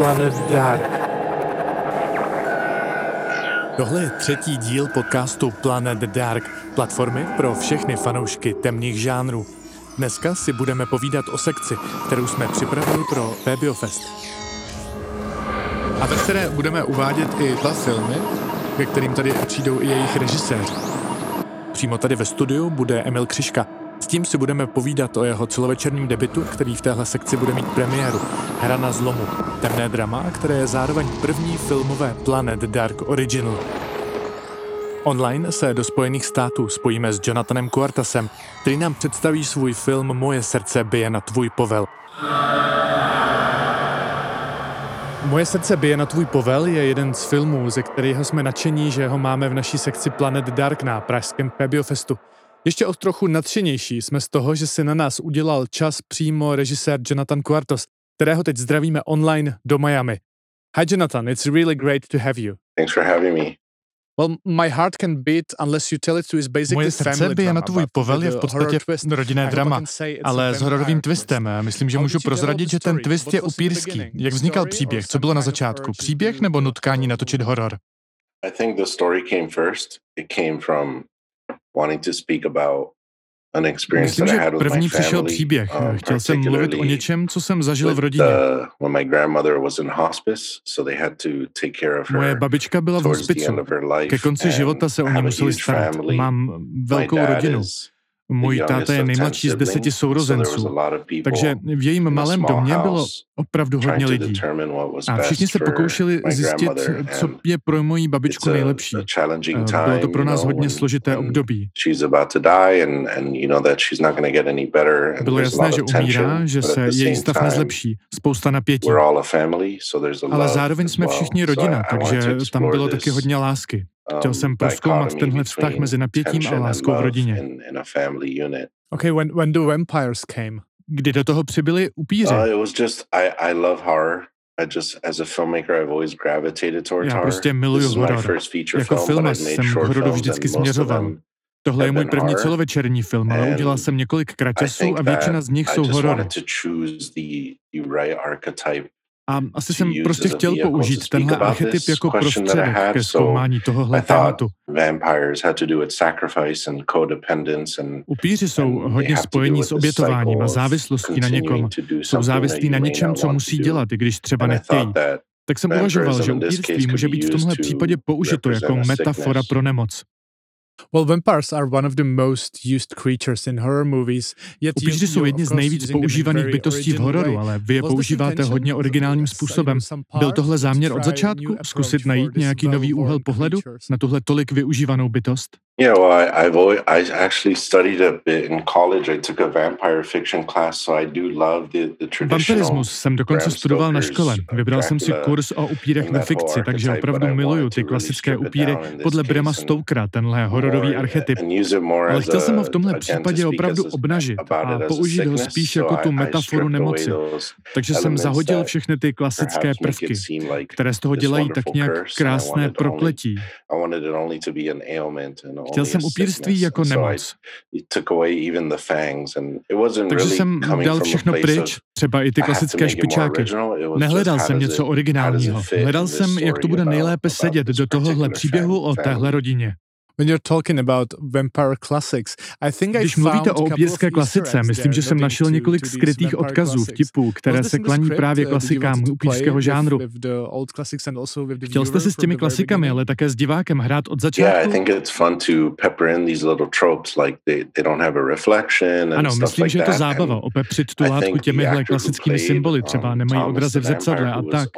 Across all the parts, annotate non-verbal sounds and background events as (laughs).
Planet Dark. Tohle je třetí díl podcastu Planet Dark, platformy pro všechny fanoušky temných žánrů. Dneska si budeme povídat o sekci, kterou jsme připravili pro Febiofest. A ve které budeme uvádět i dva filmy, ke kterým tady přijdou i jejich režiséři. Přímo tady ve studiu bude Emil Křiška. Tím si budeme povídat o jeho celovečerním debitu, který v téhle sekci bude mít premiéru. Hra na zlomu. Temné drama, které je zároveň první filmové Planet Dark Original. Online se do Spojených států spojíme s Jonathanem Cuartasem, který nám představí svůj film Moje srdce bije na tvůj povel. Moje srdce bije na tvůj povel je jeden z filmů, ze kterého jsme nadšení, že ho máme v naší sekci Planet Dark na pražském Febiofestu. Ještě o trochu nadšenější jsme z toho, že si na nás udělal čas přímo režisér Jonathan Cuartos, kterého teď zdravíme online do Miami. Hi Jonathan, it's really great to have you. Thanks for having me. Well, my heart can beat unless you tell it to is basically Moje srdce bije na tvůj povel je v podstatě rodinné drama, ale s hororovým twistem. Myslím, že můžu prozradit, že ten twist je upírský. Jak vznikal příběh? Co bylo na začátku? Příběh nebo nutkání natočit horor? I think the story came first. It came from wanting to speak about an experience Myslím, that I had with první my přišel family. příběh. um, Chtěl jsem mluvit o něčem, co jsem zažil v rodině. uh, when my grandmother was in hospice, so they had to take care of Moje her babička byla v the hospicu. end of her life. Ke konci života se o ní museli starat. family. Mám velkou rodinu. is Můj táta je of 10 nejmladší z deseti sourozenců. Takže v jejím malém domě bylo opravdu hodně lidí. A všichni se pokoušeli zjistit, co je pro moji babičku nejlepší. Bylo to pro nás hodně složité období. Bylo jasné, že umírá, že se její stav nezlepší. Spousta napětí. Ale zároveň jsme všichni rodina, takže tam bylo taky hodně lásky. Chtěl um, jsem proskoumat tenhle vztah mezi napětím a láskou v rodině. Okay, when, when the vampires came. Kdy do toho přibyli upíři. Uh, it was just I, I love horror. I just as a filmmaker, I've always gravitated towards Já horror. prostě miluju This is my horor. first feature Jako film, filmař jsem made k short hororu films, vždycky směřoval. Tohle je můj první horror. celovečerní film, ale udělal jsem několik kraťasů think a většina z nich jsou just A asi jsem prostě chtěl použít tenhle archetyp jako prostředek ke zkoumání tohohle tématu. Upíři jsou hodně spojení s obětováním a závislostí na někom. Jsou závislí na něčem, co musí dělat, i když třeba nechtějí. Tak jsem uvažoval, že upírství může být v tomhle případě použito jako metafora pro nemoc. Well, vampires are one of the most used creatures in horror movies. Yet you- Upíři jsou jedni of z nejvíc používaných bytostí v hororu, ale vy je používáte intention? hodně originálním způsobem. Byl tohle to záměr od začátku? Zkusit najít nějaký nový úhel pohledu na tuhle tolik využívanou bytost? Yeah, well, I, I've always, I actually studied a bit in college. I took a vampire fiction class, so I do love the, the traditional. Vampirismus jsem dokonce studoval na škole. Vybral jsem si kurz o upírech ve fikci, takže opravdu miluju ty klasické upíry podle and Stokera, tenhle hororový more- archetyp. Ale chtěl jsem ho v tomhle případě opravdu obnažit a použít ho spíš jako tu metaforu nemoci. Takže jsem zahodil všechny ty klasické prvky, které z toho dělají tak nějak krásné prokletí. Chtěl jsem upírství jako nemoc. Takže jsem dal všechno pryč, třeba i ty klasické špičáky. Nehledal jsem něco originálního. Hledal jsem, jak to bude nejlépe sedět do tohohle příběhu o téhle rodině. When you're talking about vampire classics, I think I Když mluvíte found o couple of opírské Easter klasice, myslím, že jsem našel to- několik skrytých odkazů, classics. vtipů, které se klaní právě you klasikám want to play upírského with- žánru. Chtěl jste si s from těmi klasikami, beginning? ale také s divákem hrát od začátku? think it's fun to pepper in these little tropes, like they, they don't have a reflection and Ano, stuff myslím, like že je to that. zábava, opepřit tu I látku těmihle klasickými symboly, třeba um, nemají Thomas odrazy v zrcadle a tak.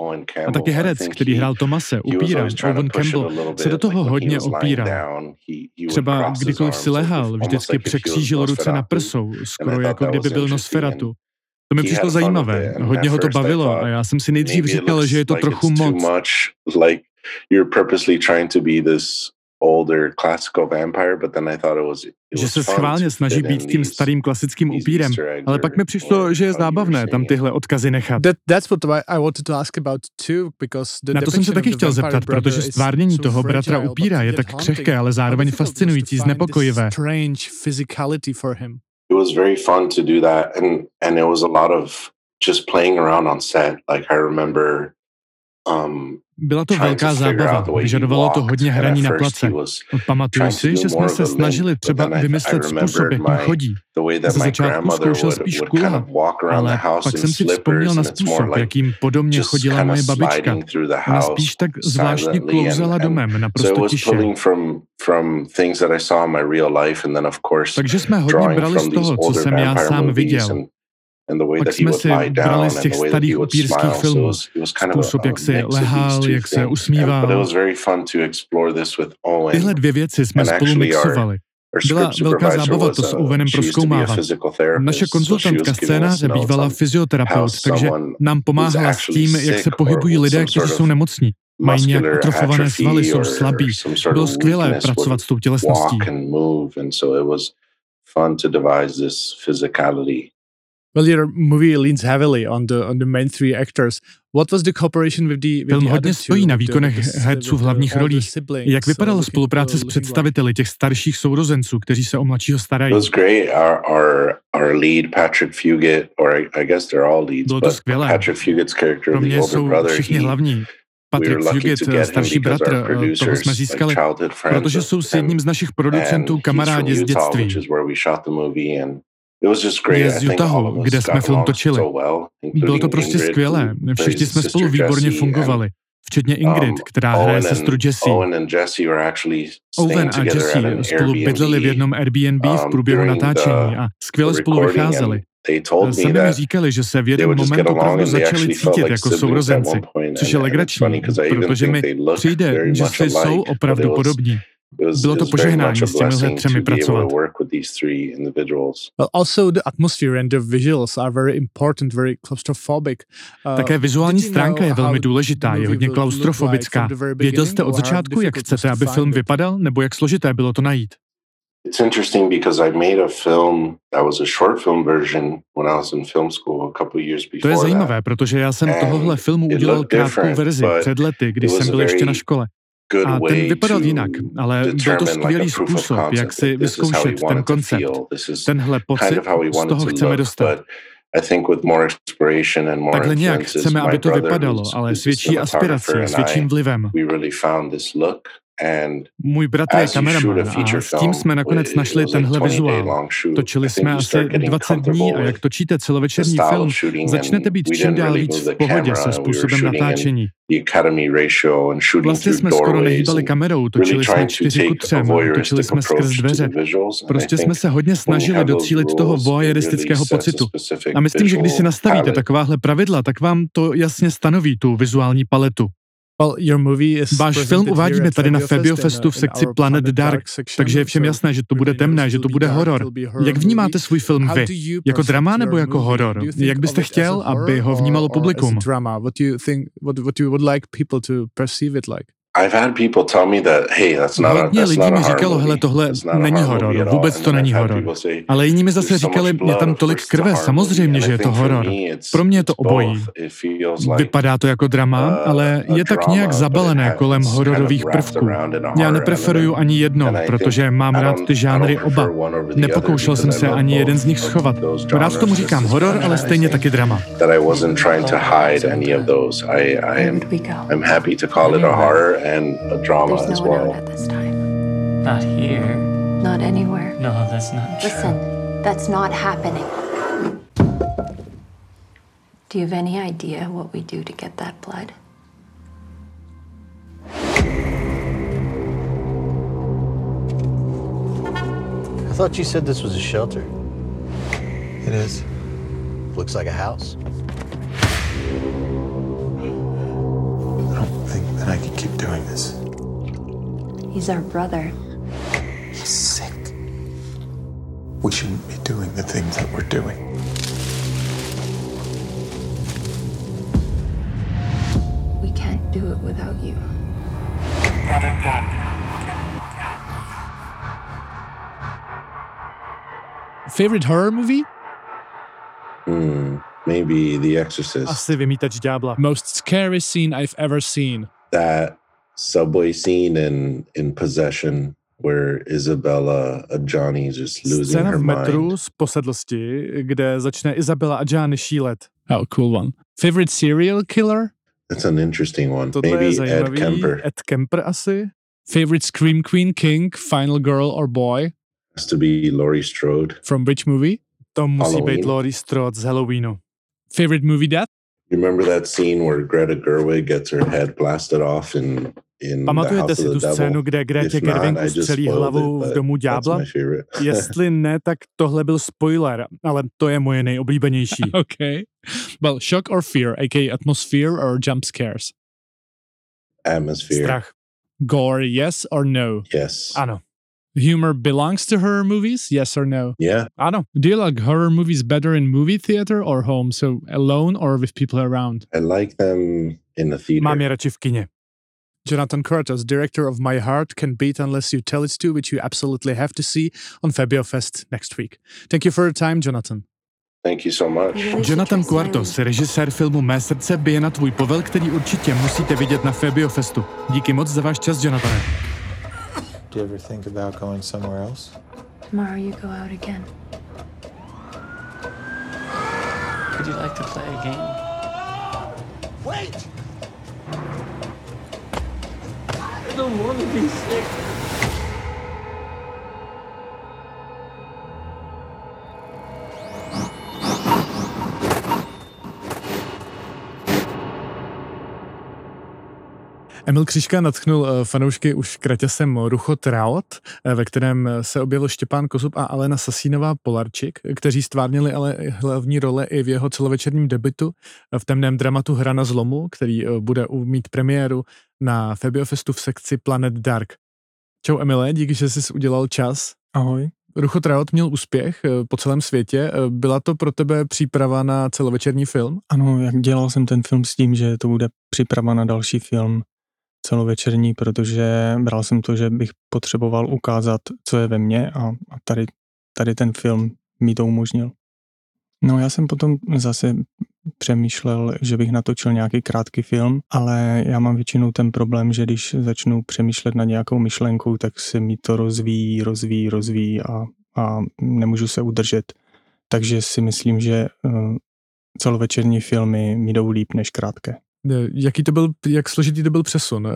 A taky I herec, think který hrál Tomase, upíra, Owen Campbell, se do toho hodně was Třeba kdykoliv si lehal, vždycky překřížil ruce na prsou, skoro jako kdyby byl Nosferatu. To mi přišlo zajímavé, hodně ho to bavilo a já jsem si nejdřív říkal, že je to trochu moc. Older classical vampire, but then I thought it was it Že was se fun schválně to snaží být tím starým klasickým upírem, ale pak mi přišlo, že je zábavné tam tyhle odkazy nechat. That, that's what I I wanted to ask about too, because the Na to jsem se taky of the chtěl vampire zeptat, brother protože is stvárnění so toho bratra upíra je tak křehké, ale zároveň fascinující, znepokojivé. this Strange physicality for him. It was very fun to do that, and and it was a lot of just playing around on set. Like I remember um, Byla to velká zábava, vyžadovalo to hodně hraní na place. Pamatuju si, že jsme se snažili třeba vymyslet způsob, jakým chodí. Ze začátku zkoušel spíš kulhat, ale pak jsem si vzpomněl na způsob, jakým podobně chodila moje babička. Ona spíš tak zvláštně klouzala domem, naprosto tiše. Takže jsme hodně brali z toho, co jsem já sám viděl. Pak jsme si brali z těch starých upírských filmů. Způsob, jak se lehal, jak se usmíval. Tyhle dvě věci jsme spolu mixovali. Byla velká zábava to s Owenem proskoumávat. Naše konzultantka scénáře bývala fyzioterapeut, takže nám pomáhala s tím, jak se pohybují lidé, kteří jsou nemocní. Mají nějak atrofované svaly, jsou slabí. Bylo skvělé pracovat s tou tělesností. Well, your movie leans heavily on the on the main three actors. What was the cooperation with the, with Film hodně stojí na výkonech herců v hlavních rolích. Jak vypadala spolupráce s představiteli těch starších sourozenců, kteří se o mladšího starají? It was great. Our, our, our lead, Patrick Fugit, or I, I guess they're all leads, Bylo to skvělé. Patrick Fugit's character, Pro the mě older jsou brother, všichni he, hlavní. Patrick Fugit, starší bratr, toho jsme získali, protože jsou s jedním z našich producentů kamarádi z dětství. Je z Utahu, kde jsme film točili. Bylo to prostě skvělé. Všichni jsme spolu výborně fungovali. Včetně Ingrid, Um, která hraje sestru Jessie. Owen a Jessie spolu bydleli v jednom Airbnb v um, průběhu natáčení a skvěle spolu vycházeli. Sami mi říkali, že se v jeden moment opravdu začali cítit jako sourozenci, což je legrační, protože mi přijde, že si jsou opravdu podobní. Bylo to požehnání s těmihle třemi pracovat. Well, also the atmosphere and the visuals are very important, very claustrophobic. Uh, Také vizuální stránka je velmi důležitá, je hodně klaustrofobická. Věděl jste od začátku, jak chcete, aby film vypadal, nebo jak složité bylo to najít? It's interesting because I made a film that was a short film version when I was in film school a couple years before To je zajímavé, protože já jsem tohohle filmu udělal krátkou verzi před lety, když jsem byl ještě na škole. A ten vypadal jinak, ale byl to skvělý způsob, jak si vyzkoušet ten koncept. Tenhle pocit, z toho chceme dostat. Takhle nějak chceme, aby to vypadalo, ale s větší aspirací, s větším vlivem. Můj bratr je kameraman a s tím jsme nakonec našli tenhle vizuál. Točili jsme asi 20 dní a jak točíte celovečerní film, začnete být čím dál víc v pohodě se způsobem natáčení. Vlastně jsme skoro nehýbali kamerou, točili jsme 4 ku 3, točili jsme skrz dveře. Prostě jsme se hodně snažili docílit toho voyeuristického pocitu. A myslím, že když si nastavíte takováhle pravidla, tak vám to jasně stanoví tu vizuální paletu. Váš film uvádíme tady na Febiofestu v sekci Planet Dark, takže je všem jasné, že to bude temné, že to bude horor. Jak vnímáte svůj film vy? Jako drama nebo jako horor? Jak byste chtěl, aby ho vnímalo publikum? I've had people tell me that, hey, that's not a, Hodně that's lidí not a mi horror říkalo, movie. hele, tohle It's not a není horor, vůbec to není horor. Ale jiní mi zase "There's so říkali, je tam tolik krve, samozřejmě, movie." že je to horor. Pro mě je to it's obojí. Vypadá to jako drama, uh, ale je tak nějak zabalené kolem hororových prvků. Já horror nepreferuju ani jedno, protože mám rád ty žánry oba. Nepokoušel jsem se ani jeden z nich schovat. Rád tomu říkám It's horor, ale stejně taky drama. That I wasn't trying to hide any of those. I, I Where am would we go? I'm happy to call it a horror and a drama There's as no one out at this time. Not here. Not anywhere. No, that's not true. Listen, that's not happening. Do you have any idea what we do to get that blood? I thought you said this was a shelter. It is. Looks like a house. That I can keep doing this. He's our brother. He's sick. We shouldn't be doing the things that we're doing. We can't do it without you. Favorite horror movie? Hmm, maybe The Exorcist. Asi vymítač ďábla. Most scary scene I've ever seen. That subway scene in in Possession where Isabella and Johnny just losing Scéna her v metru mind. z posedlosti, kde začne Izabela a Johnny šílet. Oh, cool one. Favorite serial killer? That's an interesting one. Tohle je Maybe Ed zajímavý. Kemper Ed Kemper asi. Favorite Scream Queen, King, Final Girl or Boy? has to be Laurie Strode. From which movie? To musí Halloween. být Laurie Strode z Halloweenu. Favorite movie death? You remember that scene where Greta Gerwig gets her head blasted off in in the Pamatujete House si of tu the Devil? scénu, kde Gretě not, Gerwig hlavu it, v domu That's ďábla? my favorite. (laughs) Jestli ne, tak tohle byl spoiler, ale to je moje nejoblíbenější. (laughs) Okay. Well, shock or fear, aka atmosphere or jump scares? Atmosphere. Strach. Gore, yes or no? Yes. Ano. Humor belongs to horror movies, yes or no? Yeah. I don't. Do you like horror movies better in movie theater or home? So alone or with people around? I like them in the theater. Mám je radši v kině. Jonathan Curtis, director of My Heart Can Beat Unless You Tell It To, which you absolutely have to see on Fabio Fest next week. Thank you for your time, Jonathan. Thank you so much. Jonathan Quartos, režisér filmu Mé srdce bije na tvůj povel, který určitě musíte vidět na Fabio Festu. Díky moc za váš čas, Jonathan. Do you ever think about going somewhere else? Tomorrow you go out again. Would you like to play a game? Wait! I don't want to be sick. Emil Křiška natchnul eh, fanoušky už kraťasem Ruchot Raot, eh, ve kterém se objevil Štěpán Kozub a Alena Sasínová Polarčik, kteří stvárnili ale hlavní role i v jeho celovečerním debitu eh, v temném dramatu Hra na zlomu, který bude mít premiéru na Febiofestu v sekci Planet Dark. Čau Emile, díky, že jsi udělal čas. Ahoj. Ruchot Raot měl úspěch po celém světě. Byla to pro tebe příprava na celovečerní film? Ano, jak dělal jsem ten film s tím, že to bude příprava na další film celovečerní, protože bral jsem to, že bych potřeboval ukázat, co je ve mně a, a tady, tady ten film mi to umožnil. No já jsem potom zase přemýšlel, že bych natočil nějaký krátký film, ale já mám většinou ten problém, že když začnu přemýšlet nad nějakou myšlenkou, tak se mi to rozvíjí, rozvíjí, rozvíjí a, a nemůžu se udržet. Takže si myslím, že uh, celovečerní filmy mi jdou líp než krátké. Jaký to byl, jak složitý to byl přesun? Eh,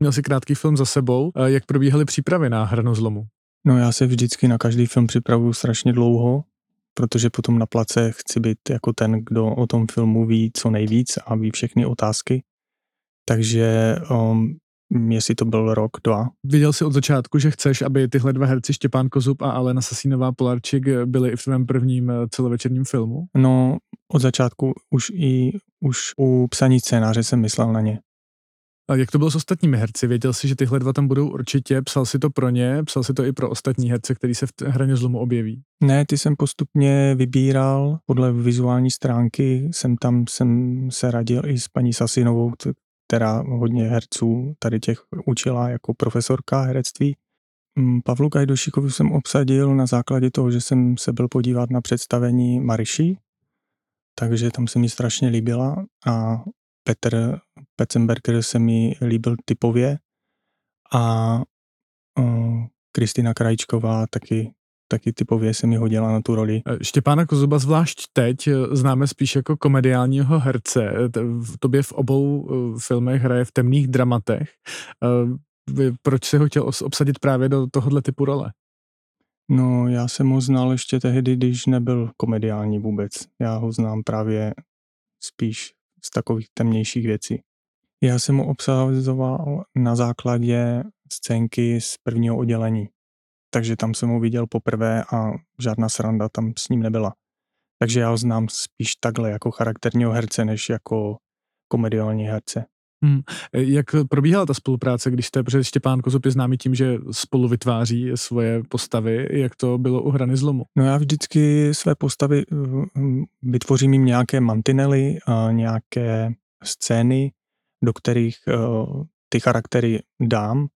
Měl jsi krátký film za sebou, Eh, jak probíhaly přípravy na Hranu zlomu? No já se vždycky na každý film připravuju strašně dlouho, protože potom na place chci být jako ten, kdo o tom filmu ví co nejvíc a ví všechny otázky. Takže um, jestli to byl rok, dva. Věděl jsi od začátku, že chceš, aby tyhle dva herci Štěpán Kozub a Alena Sasínová Polarčik byli i v tvém prvním eh, celovečerním filmu? No od začátku už i už u psaní scénáře jsem myslel na ně. A jak to bylo s ostatními herci? Věděl jsi, že tyhle dva tam budou určitě? Psal si to pro ně? Psal si to i pro ostatní herce, který se v hraně zlomu objeví? Ne, ty jsem postupně vybíral podle vizuální stránky. Jsem tam jsem se radil i s paní Sasinovou, která hodně herců tady těch učila jako profesorka herectví. Mm, Pavlu Gajdošikovi jsem obsadil na základě toho, že jsem se byl podívat na představení Mariši, takže tam se mi strašně líbila a Petr Petzenberger se mi líbil typově a uh, Kristýna Krajíčková taky, taky typově se mi hodila na tu roli. Eh, Štěpána Kozuba zvlášť teď eh, známe spíš jako komediálního herce. Eh, tobě v obou filmech hraje v temných dramatech. Proč si ho chtěl obsadit právě do tohohle typu role? No, já jsem ho znal ještě tehdy, když nebyl komediální vůbec. Já ho znám právě spíš z takových temnějších věcí. Já jsem ho obsazoval na základě scénky z prvního oddělení. Takže tam jsem ho viděl poprvé a žádná sranda tam s ním nebyla. Takže já ho znám spíš takhle jako charakterního herce, než jako komediální herce. Hmm. Eh, Jak probíhala ta spolupráce, když jste, protože Štěpán Kozub je známý tím, že spolu vytváří svoje postavy, jak to bylo u Hrany zlomu? No já vždycky své postavy um, vytvořím jim nějaké mantinely a nějaké scény, do kterých uh, ty charaktery dám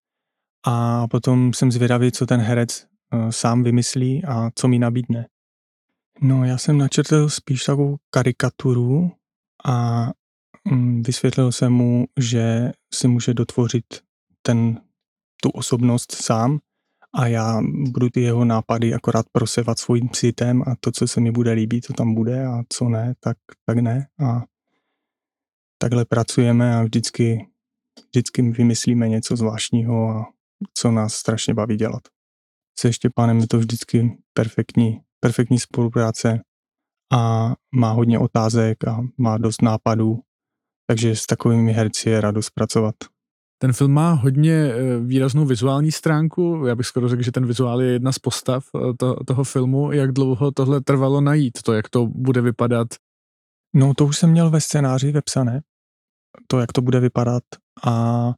a potom jsem zvědavý, co ten herec uh, sám vymyslí a co mi nabídne. No já jsem načrtl spíš takovou karikaturu a mm, vysvětlil jsem mu, že si může dotvořit ten, tu osobnost sám a já budu ty jeho nápady akorát prosevat svým citem a to, co se mi bude líbit, to tam bude a co ne, tak, tak ne. A takhle pracujeme a vždycky, vždycky vymyslíme něco zvláštního a co nás strašně baví dělat. Se Štěpánem je to vždycky perfektní, perfektní spolupráce a má hodně otázek a má dost nápadů, takže s takovými herci je radost pracovat. Ten film má hodně eh, výraznou vizuální stránku. Já bych skoro řekl, že ten vizuál je jedna z postav eh, to, toho filmu. Jak dlouho tohle trvalo najít, to, jak to bude vypadat? No, to už jsem měl ve scénáři vepsané, to, jak to bude vypadat a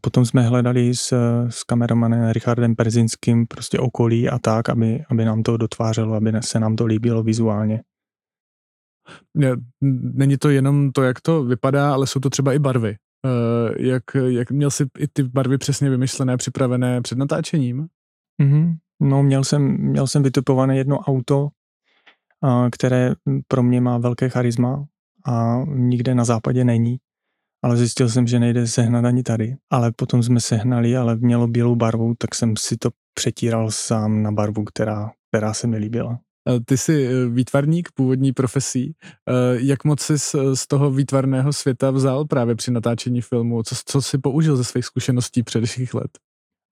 potom jsme hledali s, s kameramanem Richardem Perzinským prostě okolí a tak, aby, aby nám to dotvářelo, aby se nám to líbilo vizuálně. Není to jenom to, jak to vypadá, ale jsou to třeba i barvy. Eh, jak, jak měl jsi i ty barvy přesně vymyšlené, připravené před natáčením? Mm-hmm. No, měl jsem, měl jsem vytipované jedno auto, které pro mě má velké charisma a nikde na západě není. Ale zjistil jsem, že nejde sehnat ani tady. Ale potom jsme sehnali, ale mělo bílou barvu, tak jsem si to přetíral sám na barvu, která, která se mi líbila. Ty jsi eh, výtvarník původní profesí. Eh, jak moc jsi z toho výtvarného světa vzal právě při natáčení filmu? Co, co jsi použil ze svých zkušeností předešlých let?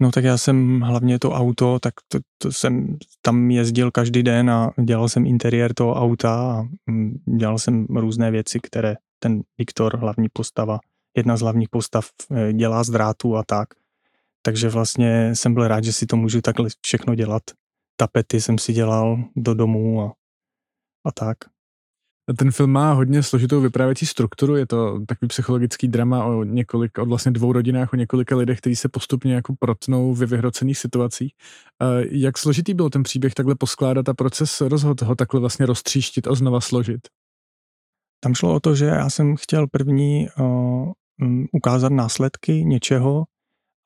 No tak já jsem hlavně to auto, tak to, to jsem tam jezdil každý den a dělal jsem interiér toho auta a mm, dělal jsem různé věci, které ten Viktor, hlavní postava, jedna z hlavních postav, eh, dělá z a tak. Takže vlastně jsem byl rád, že si to můžu takhle všechno dělat tapety jsem si dělal do domů a, a tak. Ten film má hodně složitou vyprávěcí strukturu, je to takový psychologický drama o několik, o vlastně dvou rodinách, o několika lidech, kteří se postupně jako protnou ve vyhrocených situacích. Jak složitý byl ten příběh takhle poskládat a proces rozhod ho takhle vlastně roztříštit a znova složit? Tam šlo o to, že já jsem chtěl první uh, ukázat následky něčeho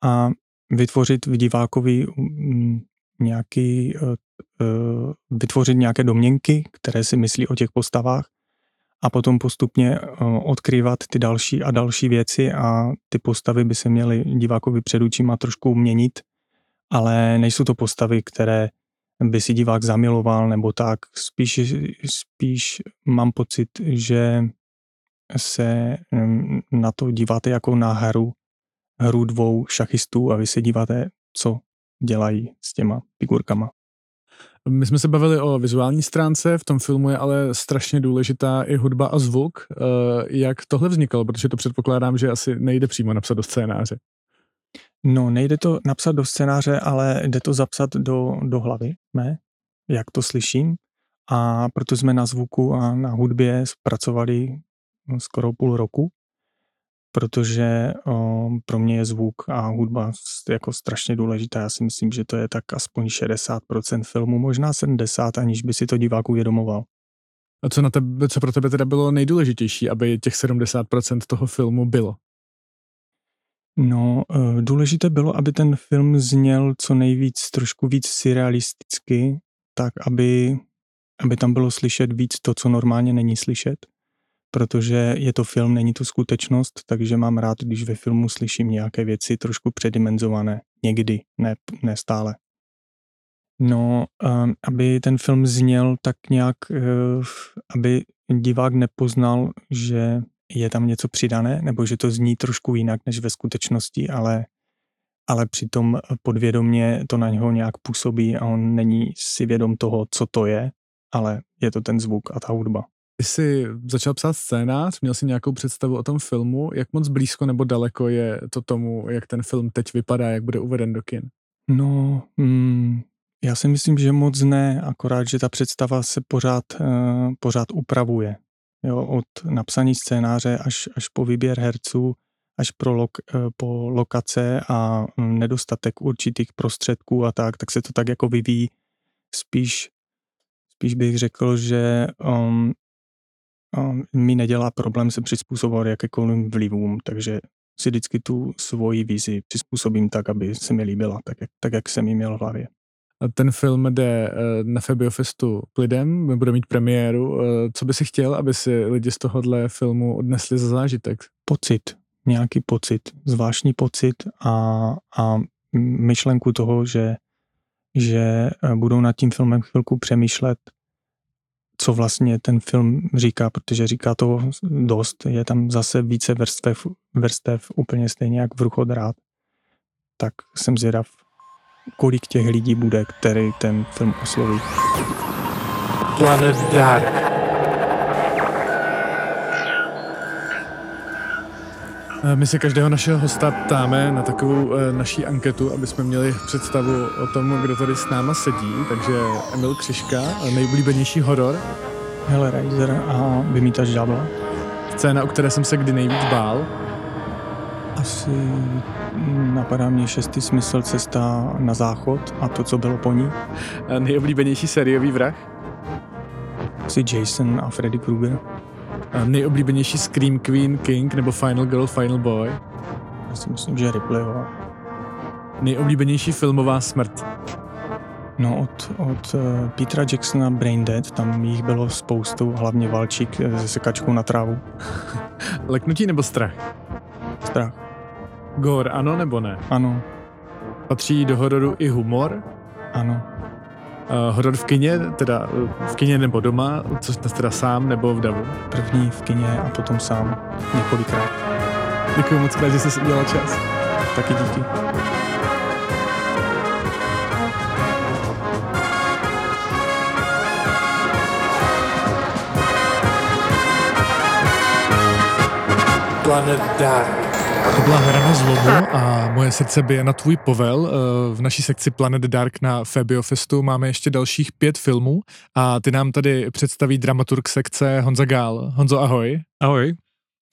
a vytvořit v divákovi um, nějaký, uh, vytvořit nějaké domněnky, které si myslí o těch postavách a potom postupně odkrývat ty další a další věci a ty postavy by se měly divákovi před očima trošku měnit, ale nejsou to postavy, které by si divák zamiloval nebo tak. Spíš, spíš mám pocit, že se mm, na to díváte jako na hru, hru dvou šachistů a vy se díváte, co dělají s těma figurkama. My jsme se bavili o vizuální stránce, v tom filmu je ale strašně důležitá i hudba a zvuk. Eh, jak tohle vznikalo? Protože to předpokládám, že asi nejde přímo napsat do scénáře. No, nejde to napsat do scénáře, ale jde to zapsat do, do hlavy, ne? Jak to slyším. A proto jsme na zvuku a na hudbě zpracovali skoro půl roku protože o, pro mě je zvuk a hudba jako strašně důležitá. Já si myslím, že to je tak aspoň 60% filmu, možná 70, aniž by si to divák uvědomoval. A co, na tebe, co pro tebe teda bylo nejdůležitější, aby těch 70% toho filmu bylo? No, e, důležité bylo, aby ten film zněl co nejvíc, trošku víc surrealisticky, tak aby, aby tam bylo slyšet víc to, co normálně není slyšet protože je to film, není to skutečnost, takže mám rád, když ve filmu slyším nějaké věci trošku předimenzované. Někdy, ne, ne stále. No, um, aby ten film zněl tak nějak, uh, aby divák nepoznal, že je tam něco přidané, nebo že to zní trošku jinak než ve skutečnosti, ale, ale přitom podvědomně to na něho nějak působí a on není si vědom toho, co to je, ale je to ten zvuk a ta hudba. Ty jsi začal psát scénář, měl jsi nějakou představu o tom filmu, jak moc blízko nebo daleko je to tomu, jak ten film teď vypadá, jak bude uveden do kin? No, mm, já si myslím, že moc ne, akorát, že ta představa se pořád, uh, pořád upravuje. Jo, od napsaní scénáře až, až po výběr herců, až pro lok, uh, po lokace a um, nedostatek určitých prostředků a tak, tak se to tak jako vyvíjí spíš spíš bych řekl, že um, mi nedělá problém se přizpůsobovat jakékoliv vlivům, takže si vždycky tu svoji vizi přizpůsobím tak, aby se mi líbila, tak jak, tak, jak jsem ji měl v hlavě. Ten film jde eh, na Febiofestu k lidem, bude mít premiéru. Eh, co by si chtěl, aby si lidi z tohohle filmu odnesli za zážitek? Pocit, nějaký pocit, zvláštní pocit a, a myšlenku toho, že, že eh, budou nad tím filmem chvilku přemýšlet, co vlastně ten film říká, protože říká to dost. Je tam zase více vrstev, vrstev úplně stejně jak v Ruchodrát. Tak jsem zvědav, kolik těch lidí bude, který ten film osloví. Planet Dark. Eh, my se každého našeho hosta ptáme na takovou e, naší anketu, aby jsme měli představu o tom, kdo tady s náma sedí. Takže Emil Křiška, nejoblíbenější horor. Hellraiser a Vymítač ďábla. Scéna, o které jsem se kdy nejvíc bál. Asi napadá mě šestý smysl cesta na záchod a to, co bylo po ní. A nejoblíbenější sériový vrah? Asi Jason a Freddy Krueger. A nejoblíbenější Scream Queen, King nebo Final Girl, Final Boy? Já si myslím, že Ripleyho. Nejoblíbenější filmová smrt? No od, od uh, Petra Jacksona Brain Dead, tam jich bylo spoustu, hlavně Valčík se sekačkou na trávu. Leknutí nebo strach? Strach. Gore, ano nebo ne? Ano. Patří do hororu i humor? Ano. Uh, horor v kině, teda v kině nebo doma, což teda sám nebo v davu? První v kině a potom sám několikrát. Děkuji moc krát, že jsi udělal čas. Taky díky. Planet Dark. To byla hra na zlomu a moje srdce bije na tvůj povel. Eh, v naší sekci Planet Dark na Febiofestu máme ještě dalších pět filmů a ty nám tady představí dramaturg sekce Honza Gál. Honzo, ahoj. Ahoj.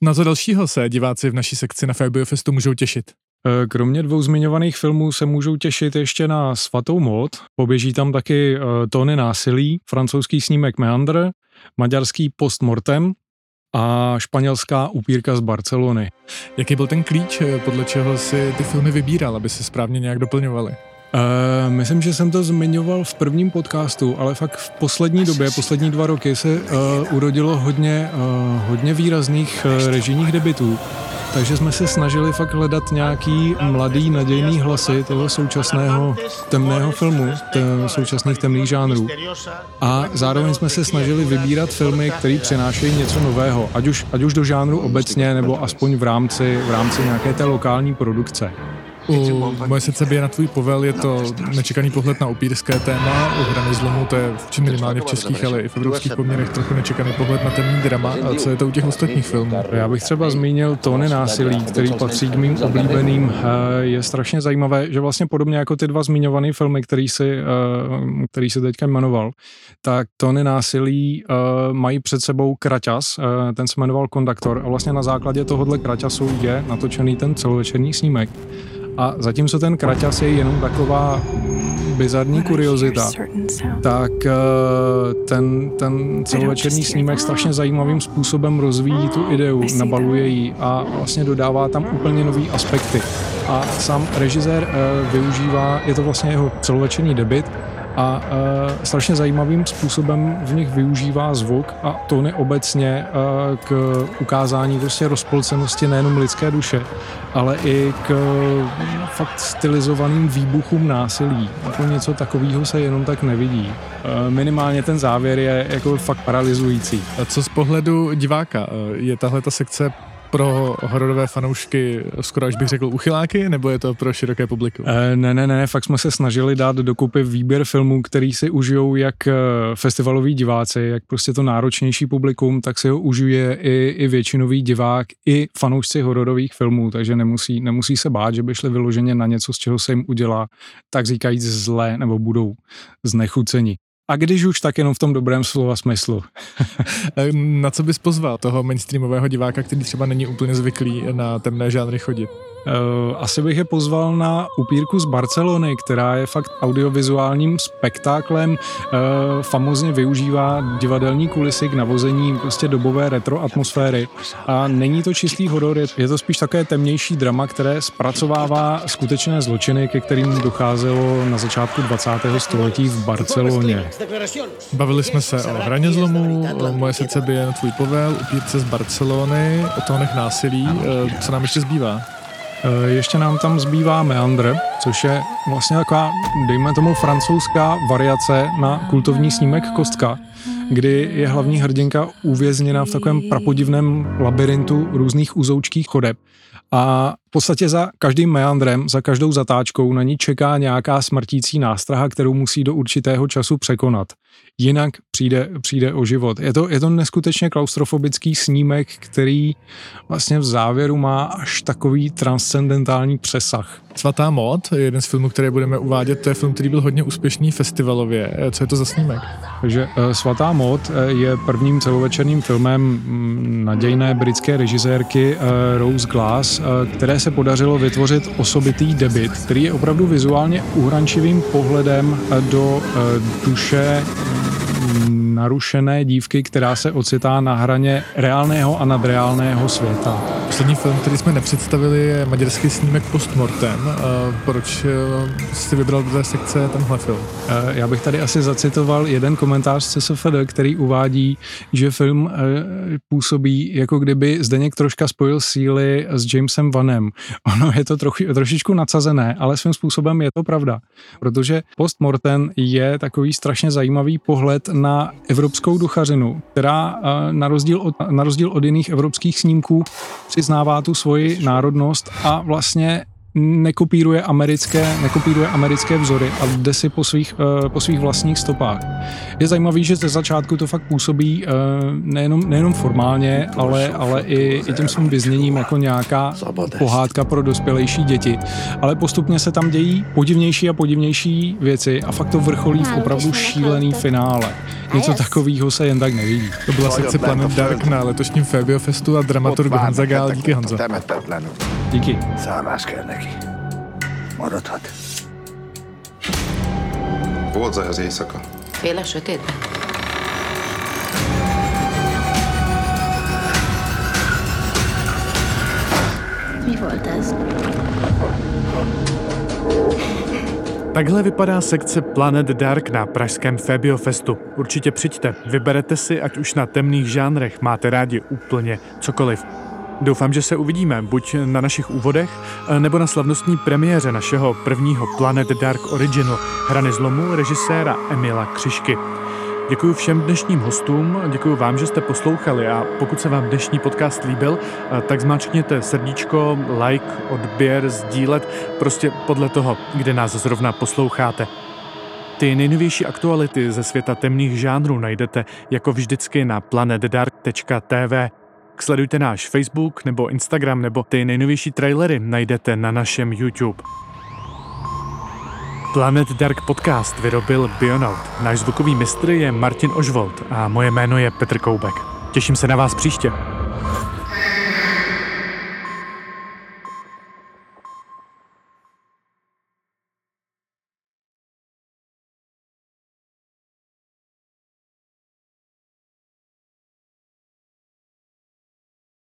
Na co dalšího se diváci v naší sekci na Febiofestu můžou těšit? Eh, kromě dvou zmiňovaných filmů se můžou těšit ještě na Svatou mod. Poběží tam taky uh, Tony násilí, francouzský snímek Meander, maďarský Postmortem a španělská upírka z Barcelony. Jaký byl ten klíč, eh, podle čeho si ty filmy vybíral, aby se správně nějak doplňovaly? Uh, myslím, že jsem to zmiňoval v prvním podcastu, ale fakt v poslední době, poslední dva roky se uh, urodilo hodně, uh, hodně výrazných uh, režijních debitů. Takže jsme se snažili fakt hledat nějaký mladý, nadějný hlasy toho současného temného filmu, současných temných žánrů. A zároveň jsme se snažili vybírat filmy, které přinášejí něco nového, ať už, ať už do žánru obecně, nebo aspoň v rámci, v rámci nějaké té lokální produkce. U Moje srdce bije na tvůj povel je to nečekaný pohled na upírské téma. U Hrany zlomu to je či minimálně v českých, ale i v evropských poměrech trochu nečekaný pohled na temný drama. A co je to u těch ostatních filmů? Já bych třeba zmínil Tóny násilí, který patří k mým oblíbeným. Eh, je strašně zajímavé, že vlastně podobně jako ty dva zmiňované filmy, který si, eh, který si teďka jmenoval, tak Tóny násilí eh, mají před sebou kraťas, ten se jmenoval Kondaktor a vlastně na základě tohohle kraťasu je natočený ten celovečerní snímek. A zatímco ten kraťas je jenom taková bizarní kuriozita, tak eh, ten, ten celovečerní snímek strašně zajímavým způsobem rozvíjí tu ideu, nabaluje ji a vlastně dodává tam úplně nový aspekty. A sám režisér eh, využívá, je to vlastně jeho celovečerní debit, a uh, strašně zajímavým způsobem v nich využívá zvuk a tóny obecně uh, k ukázání prostě rozpolcenosti nejenom lidské duše, ale i k uh, fakt stylizovaným výbuchům násilí. Jako něco takového se jenom tak nevidí. Uh, minimálně ten závěr je jako fakt paralyzující. A co z pohledu diváka? Je tahle ta sekce pro hororové fanoušky skoro až bych řekl uchyláky, nebo je to pro široké publikum? E, ne, ne, ne, fakt jsme se snažili dát dokupy výběr filmů, který si užijou jak eh, festivaloví diváci, jak prostě to náročnější publikum, tak si ho užije i, i většinový divák, i fanoušci hororových filmů, takže nemusí, nemusí se bát, že by šli vyloženě na něco, z čeho se jim udělá, tak říkajíc zlé, nebo budou znechuceni. A když už, tak jenom v tom dobrém slova smyslu. (laughs) na co bys pozval toho mainstreamového diváka, který třeba není úplně zvyklý na temné žánry chodit? Uh, asi bych je pozval na upírku z Barcelony, která je fakt audiovizuálním spektáklem, uh, famozně využívá divadelní kulisy k navození prostě dobové retro atmosféry. A není to čistý horor, je, to spíš také temnější drama, které zpracovává skutečné zločiny, ke kterým docházelo na začátku 20. století v Barceloně. Bavili jsme se o hraně zlomu, moje srdce bije na tvůj povel, upírce z Barcelony, o tónech násilí. Uh, co nám ještě zbývá? Eh, ještě nám tam zbývá Meandr, což je vlastně taková, dejme tomu, francouzská variace na kultovní snímek Kostka. kdy je hlavní hrdinka uvězněna v takovém prapodivném labirintu různých uzoučkých chodeb a v podstatě za každým meandrem, za každou zatáčkou na ní čeká nějaká smrtící nástraha, kterou musí do určitého času překonat. Jinak přijde, přijde o život. Je to, je to neskutečně klaustrofobický snímek, který vlastně v závěru má až takový transcendentální přesah. Svatá mod je jeden z filmů, které budeme uvádět. To je film, který byl hodně úspěšný festivalově. Co je to za snímek? Takže uh, Svatá mod uh, je prvním celovečerným filmem um, nadějné britské režisérky uh, Rose Glass, uh, se podařilo vytvořit osobitý debit, který je opravdu vizuálně uhrančivým pohledem do uh, duše narušené dívky, která se ocitá na hraně reálného a nadreálného světa. Poslední film, který jsme nepředstavili, je maďarský snímek Postmortem. Proč jsi vybral do té sekce tenhle film? Já bych tady asi zacitoval jeden komentář z CSFD, který uvádí, že film působí, jako kdyby Zdeněk troška spojil síly s Jamesem Vanem. (laughs) Ono je to trochu, trošičku nadsazené, ale svým způsobem je to pravda, protože Postmortem je takový strašně zajímavý pohled na evropskou duchařinu, která na rozdíl od, na rozdíl od jiných evropských snímků přiznává tu svoji národnost a vlastně nekopíruje americké, nekopíruje americké vzory a jde si po svých, uh, po svých vlastních stopách. Je zajímavý, že ze začátku to fakt působí uh, nejenom, nejenom formálně, ale, ale i, i tím svým vyzněním jako nějaká pohádka pro dospělejší děti. Ale postupně se tam dějí podivnější a podivnější věci a fakt to vrcholí v opravdu šílený finále. Něco takového se jen tak nevidí. To byla sekce Planet Dark na letošním Fabio Festu a dramaturg Honza Gál. Díky Honzo. Díky. Maradhat. Volt zaj az éjszaka? Fél a sötétben? Mi volt ez? Takhle vypadá sekce Planet Dark na pražském Fabio Festu. Určitě přijďte, vyberete si, ať už na temných žánrech máte rádi úplně cokoliv. Doufám, že se uvidíme buď na našich úvodech, nebo na slavnostní premiéře našeho prvního Planet Dark Original Hrany zlomu režiséra Emila Křišky. Děkuji všem dnešním hostům, děkuji vám, že jste poslouchali a pokud se vám dnešní podcast líbil, tak zmáčkněte srdíčko, like, odběr, sdílet, prostě podle toho, kde nás zrovna posloucháte. Ty nejnovější aktuality ze světa temných žánrů najdete jako vždycky na planetdark.tv. Sledujte náš Facebook nebo Instagram nebo ty nejnovější trailery najdete na našem YouTube. Planet Dark Podcast vyrobil Bionaut. Náš zvukový mistr je Martin Ožvold a moje jméno je Petr Koubek. Těším se na vás příště.